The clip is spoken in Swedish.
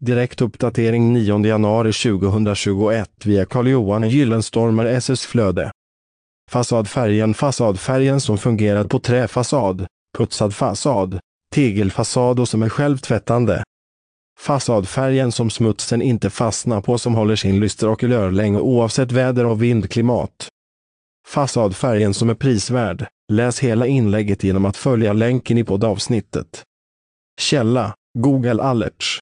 Direkt uppdatering 9 januari 2021 via Carl-Johan Gyllenstormer SS Flöde. Fasadfärgen Fasadfärgen som fungerar på träfasad, putsad fasad, tegelfasad och som är självtvättande. Fasadfärgen som smutsen inte fastnar på som håller sin lyster och kulör länge oavsett väder och vindklimat. Fasadfärgen som är prisvärd. Läs hela inlägget genom att följa länken i poddavsnittet. Källa Google Alerts